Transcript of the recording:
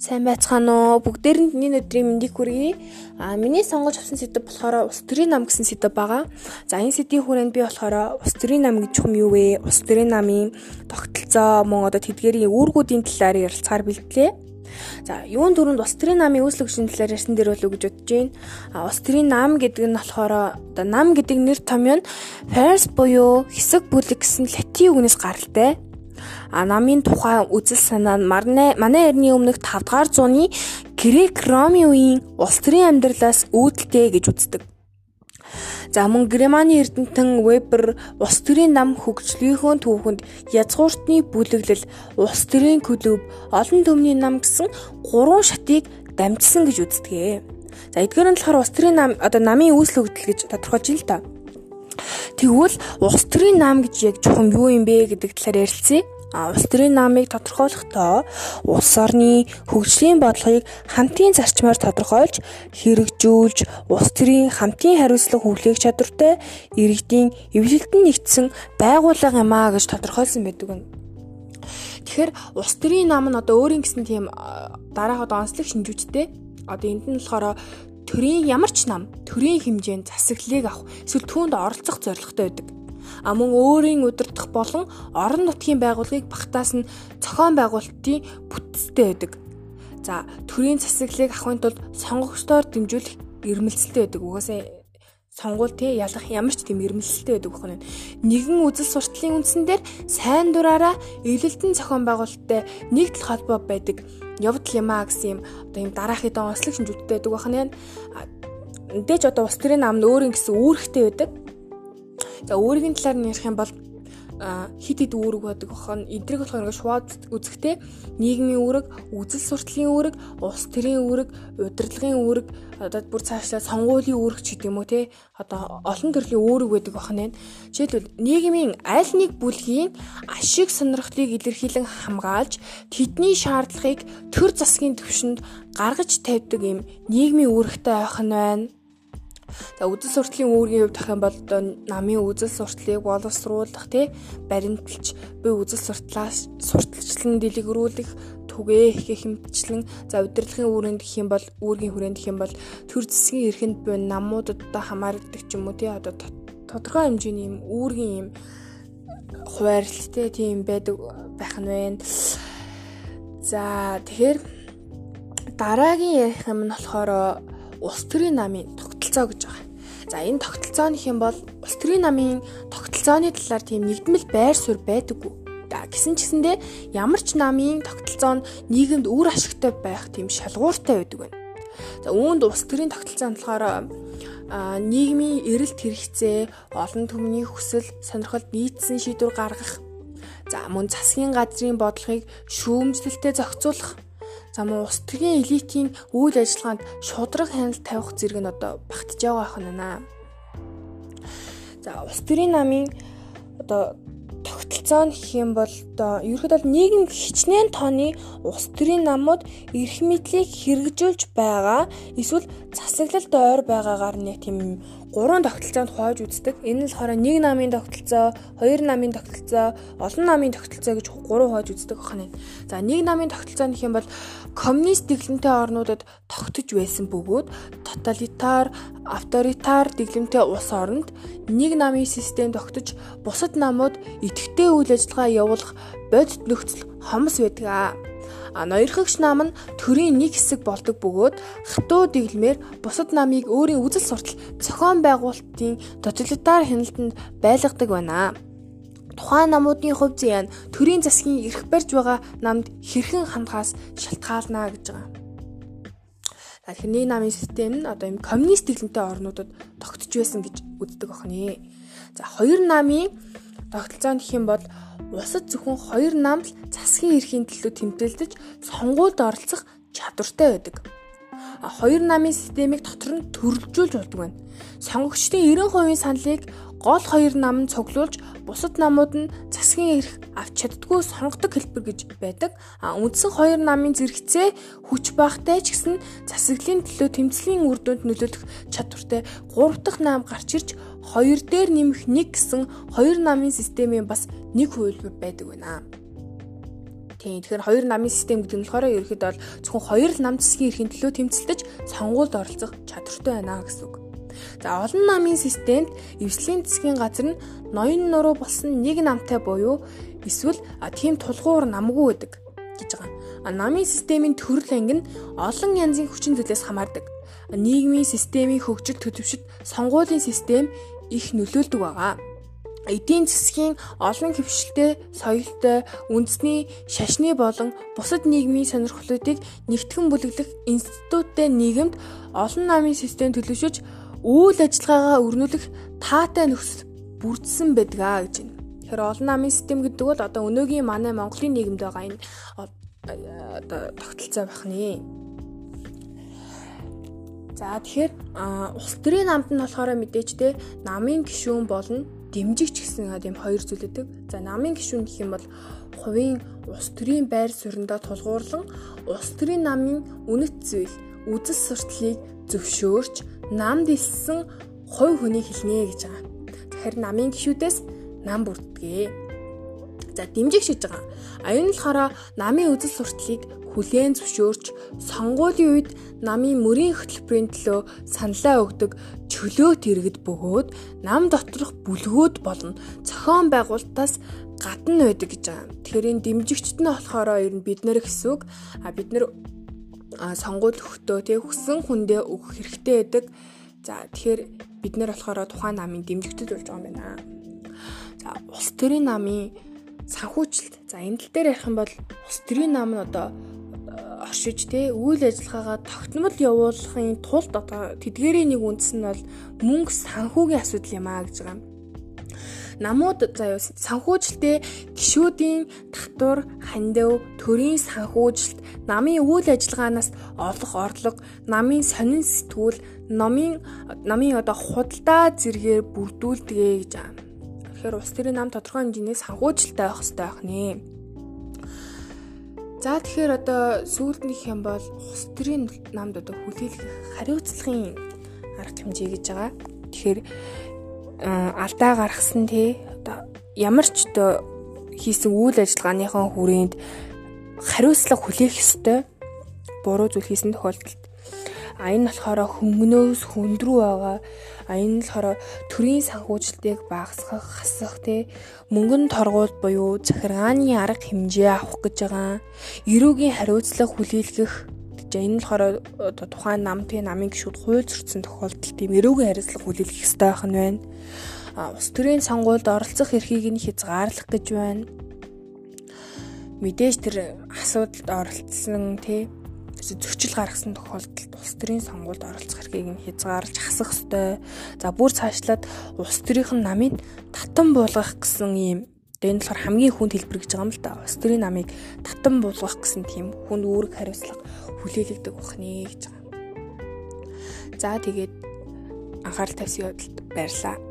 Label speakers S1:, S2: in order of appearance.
S1: Сайн байцгаана уу? Бүгдээрэнд миний өдрийн мэндийг хүргэе. А миний сонгож авсан сэдв болохоор ус төрийн нам гэсэн сэдв байгаа. За энэ сэдвийн хүрээнд би болохоор ус төрийн нам гэж юм юу вэ? Ус төрийн намын тогтолцоо мөн одоо тэдгээрийн үүргүүдийн талаар ярилцахаар бэлтлээ. За, юун дөрөнд ус төрийн намын үүслэгчийн талаар ярьсан дээр болов гэж бодож байна. А ус төрийн нам гэдэг нь болохоор одоо нам гэдэг нэр томьёо Fairs буюу хэсэг бүлэг гэсэн латин үгнээс гаралтай. А намын тухай үзэл санаа нь манай эртний өмнөх 5 дугаар зууны Грек Роми үеийн улс төрийн амьдралаас үүдэлтэй гэж үздэг. За мөн Германы эрдэмтэн Вебер улс төрийн нам хөгжлийнхөө түүхэнд язгууртны бүлэглэл, улс төрийн клуб, олон төмний нам гэсэн гурван шатыг дамжсан гэж үздэг. За эдгээр нь болохоор улс төрийн нам одоо намын үүсэл хөгжил гэж тодорхойлж байна л да. Тэгвэл улс төрийн нам гэж яг чухам юу юм бэ гэдэг талаар ярилцъя. А улс төрийн намыг тодорхойлохдоо улс орны хөгжлийн бодлогыг хамтын зарчмаар тодорхойлж хэрэгжүүлж улс төрийн хамтын хариуцлага хүлээх чадвартай иргэдийн эвлэлтэн нэгдсэн байгууллага юм а гэж тодорхойлсон байдаг нь. Тэгэхээр улс төрийн нам нь одоо өөрийн гэсэн тийм дараах одоо онцлог шинжүүчтэй. Одоо энд нь болохоор төрийн ямар ч нам төрийн хэмжээнд засаглалыг авах эсвэл түүнд оролцох зорилготой байдаг а мөн өөрийн удирдах болон орон нутгийн байгууллагыг багтаас нь зохион байгуулалтын бүтцтэй байдаг. За төрийн засаглалыг авахын тулд сонгогчдоор дэмжүүлэх ирмэлцэлтэй байдаг. Угаасаа сонгуул тий ялах ямар ч тийм ирмэлцэлтэй байдаг бохоо. Нэгэн үзэл сурталын үндсэн дээр сайн дураараа эвлэлтэн зохион байгуулалттай нэгдэл холбоо байдаг явдал юм а гэсэн юм одоо юм дараахын дон онцлог шинжүүдтэй байдаг бохоо. Эндэж одоо улс төрийн намд өөрийн гэсэн үүрэгтэй байдаг. За өөрийн талаар нь ярих юм бол хит хит үүрэг байдаг бохоо. Эдрийг болохоор ингээд шууд үзэхтэй нийгмийн үүрэг, үзэл сурталын үүрэг, улс төрийн үүрэг, удирдлагын үүрэг, одоо бүр цаашлаа сонгуулийн үүрэг ч гэдэг юм уу те. Одоо олон төрлийн үүрэг байдаг бохоо нэ. Жишээлбэл нийгмийн аль нэг бүлгийн ашиг сонирхлыг илэрхийлэн хамгаалж тэдний шаардлагыг төр засгийн төвшөнд гаргаж тавьдаг юм нийгмийн үүрэгтэй нь байна За үзэл сурталын үүргийн хувьд тах юм бол намын үзэл сурталыг боловсруулах тий баримталж буй үзэл суртлаас сурталчлан дэлгэрүүлэх түгээ их хэмтчлэн за удирдлагын үүрэнд гэх юм бол үүргийн хүрээнд гэх юм бол төр засгийн эрхэнд буй намуудад хамаардаг ч юм уу тий одоо тодорхой хэмжээний юм үүргийн юм хуваарлттай тийм байдаг байх нь байна. За тэгэхээр дараагийн ярих юм нь болохоор улс төрийн намын тогтолцоо гэж байгаа. За энэ тогтолцооных юм бол улс төрийн намын тогтолцооны талаар тийм нэгдмэл байр суурь байдаггүй. За гисэн ч гэсэндээ ямар ч намын тогтолцоо нь нийгэмд үр ашигтай байх тийм шалгууртай байдаг байна. За үүнд улс төрийн тогтолцоо нь болохоор нийгмийн эрэлт хэрэгцээ, олон түмний хүсэл, сонирхолд нийцсэн шийдвэр гаргах, за мөн засгийн газрын бодлогыг шүүмжлэлтэд зохицуулах За мөн улс төрийн элитийн үйл ажиллагаанд шудраг хяналт тавих зэрэг нь одоо багтж байгаа ах байна. За улс төрийн намын одоо тогтолцоо нь гэх юм бол одоо ерөөхдөө нийгэм хичнээн тооны улс төрийн намууд эрх мэдлийг хэрэгжүүлж байгаа эсвэл засаглалд ойр байгаагаар нэг тийм гурван тогтолцоонд хувааж үздэг. Энэ нь болохоор нэг намын тогтолцоо, хоёр намын тогтолцоо, олон намын тогтолцоо гэж гурван хувааж үздэг байна. За нэг намын тогтолцоо нөх юм бол коммунист дэглэмтэй орнуудад тогтож байсан бөгөөд тоталитар, авторитар дэглэмтэй улс оронд нэг намын систем тогтож бусад намууд идэвхтэй үйл ажиллагаа явуулах бодит нөхцөл хомс байдаг. А ноёрхогч нам нь төрийн нэг хэсэг болдог бөгөөд хатуу дэглэмээр бусад намыг өөрийн үзэл суртал зохион байгуулалтын тоталитар хяналтанд байлгадаг байна. Тухайн намуудын хувь зэян төрийн засгийн эрх барьж байгаа намд хэрхэн хандхаас шалтгаална гэж байгаа. Нэг намын систем нь одоо юм коммунист дэглэмтэй орнуудад тогтж байсан гэж үздэг охины. За хоёр намын тогтолцоо гэх юм бол улсад зөвхөн хоёр нам л засгийн эрхийн төлөө тэмдэглэж сонгуульд оролцох чадвартай байдаг. Хоёр намын системийг дотор нь төрөлжүүлж болдог байна. Сонгогчдын 90% саналыг гол хоёр нам нь цуглуулж бусад намууд нь засгийн эрх авч чаддгүй сонгодог хэлбэр гэж байдаг. А үндсэн хоёр намын зэрэгцээ хүч багтай ч гэсэн засаглалын төлөө тэмцлийн үр дүнд нөлөөлөх чадвартай гурав дахь нам гарч ирж хоёр дээр нэмэх нэг гэсэн хоёр намын системийн бас нэг хувилбар байдаг байна. Тийм тэгэхээр хоёр намын систем гэдэг нь болохоор ерөөхдөө бол зөвхөн хоёр нам засгийн эрхийн төлөө тэмцэлдэж сонгуульд оролцох чадвартай байна гэсэн үг. За олон намын системд эвслийн засгийн газар нь ноён нуруу болсон нэг намтай буюу эсвэл тийм тулгуур намгүй байдаг гэж байгаа. А намын системийн төрөл анги нь олон янзын хүчин зүйлээс хамаардаг. Нийгмийн системийн хөгжил төлөвшөлт сонгуулийн систем их нөлөөлдөг байгаа эдийн засгийн олон хөвшилтэй соёлтой үндэсний шашны болон бусад нийгмийн сонирхлуудыг нэгтгэн бүлэглэх институттэй нийгэмд олон намын систем төлөвшөж үйл ажиллагаагаа өрнүүлэх таатай нөхцөл бүрдсэн байдгаа гэж байна. Тэгэхээр олон намын систем гэдэг бол одоо өнөөгийн манай Монголын нийгэмд байгаа энэ одоо тогтолцоо байх нэ. За тэгэхээр улс төрийн намд нь болохоор мэдээж те намын гишүүн болно дэмжигч гэсэн тийм хоёр зүйл өгдөг. За намын гишүүн гэх юм бол хувийн улс төрийн байр суурьндаа тулгуурлан улс төрийн намын үнэт зүйл үзэл сурталыг зөвшөөрч намд илсэн хувь хүний хэлнэ гэж байгаа. Тэгэхээр намын гишүүдээс нам бүрддэг. За дэмжигч гэж байгаа. Аюун нь болохоор намын үзэл сурталыг хүлээн зөвшөөрч сонгуулийн үед намын мөрийн хөтөлбөрийн төлөө саналаа өгдөг чөлөөт иргэд бөгөөд нам доторх бүлгүүд болон зохион байгуулалтаас гадна байдаг гэж байгаа. Тэгэхээр энэ дэмжигчд нь болохоор ер нь бид нэр гэсэн үг. А бид нэр сонгуул өгтөө тий хүссэн хүндээ өгөх хэрэгтэй байдаг. За тэгэхээр бид нэр болохоор тухайн намын дэмжигчд болж байгаа юм байна. За улс төрийн намын санхүүжилт. За тал дээр ярих юм бол улс төрийн нам нь одоо оршиж те үйл ажиллагаагаа тогтмол явуулахын тулд одоо тэдгээрийн нэг үндэс нь бол мөнгө санхүүгийн асуудал юм а гэж байгаа. Намууд заяа санхүүжилтээ гişүүдийн татвар, хандив, төрийн санхүүжилт, намын үйл ажиллагаанаас олох орлого, намын сонин сэтгүүл, намын намын одоо худалдаа зэргээр бүрдүүлдэгэ гэж байгаа. Тэгэхээр улс төрийн нам тодорхой хэмжээний санхүүжилттэй байх хэрэгтэй байх нэ. За тэгэхээр одоо сүүлднийх юм бол хус төрийн намд одоо хүлээлгэх хариуцлагын арга хэмжээ гэж байгаа. Тэгэхээр алдаа гаргасан тий одоо ямар ч одоо хийсэн үйл ажиллагааныхаа хүрээнд хариуцлага хүлээх ёстой. Буруу зүйл хийсэн тохиолдолд. А энэ болохоор хөнгөнөөс хөндрүү байгаа. А энэ болохоор төрийн санхүүжилтийг багасгах хасах те. Мөнгөн торгуул буюу захиргааны арга хэмжээ авах гэж байгаа. Эрүүгийн хариуцлага хүлээлгэх За энэ нь болохоор оо тухайн намтын намын гишүүд хууль зөрчсөн тохиолдолд тийм эрүүгийн хариуцлага хүлээлгэх ёстой байх нь байна. А ус төрийн сонгуульд оролцох эрхийг нь хязгаарлах гэж байна. Мэдээж тэр асуудалд оролцсон тий зөрчил гаргасан тохиолдолд улс төрийн сонгуульд оролцох эрхийг нь хязгаарлаж хасах ёстой. За бүр цаашлаад улс төрийнх нь намыг татан буулгах гэсэн ийм энэ болохоор хамгийн хүнд хэлбэр гэж байгаа юм л да. Улс төрийн намыг татан буулгах гэсэн тийм хүнд үүрэг хариуцлага хүлээлгдэг бахнэ гэж байгаа. За тэгээд анхаарал тавьсан явдалд баярлалаа.